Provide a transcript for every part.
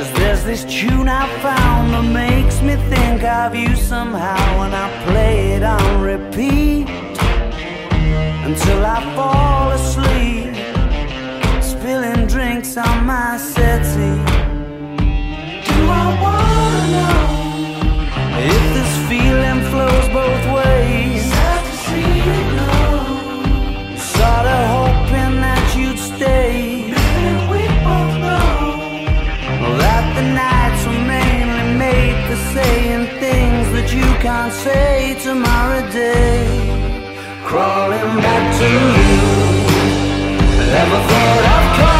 Cause there's this tune I found that makes me think of you somehow when I play it on repeat until I fall asleep, spilling drinks on my can't say tomorrow day. Crawling back to you. Never thought I'd call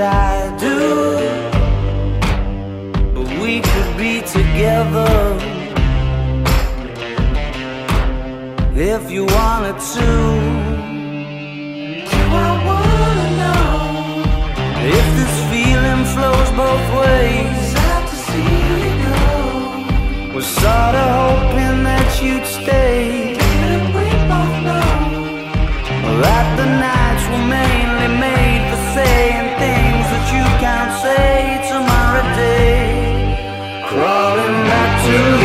I do. But we could be together if you wanted to. To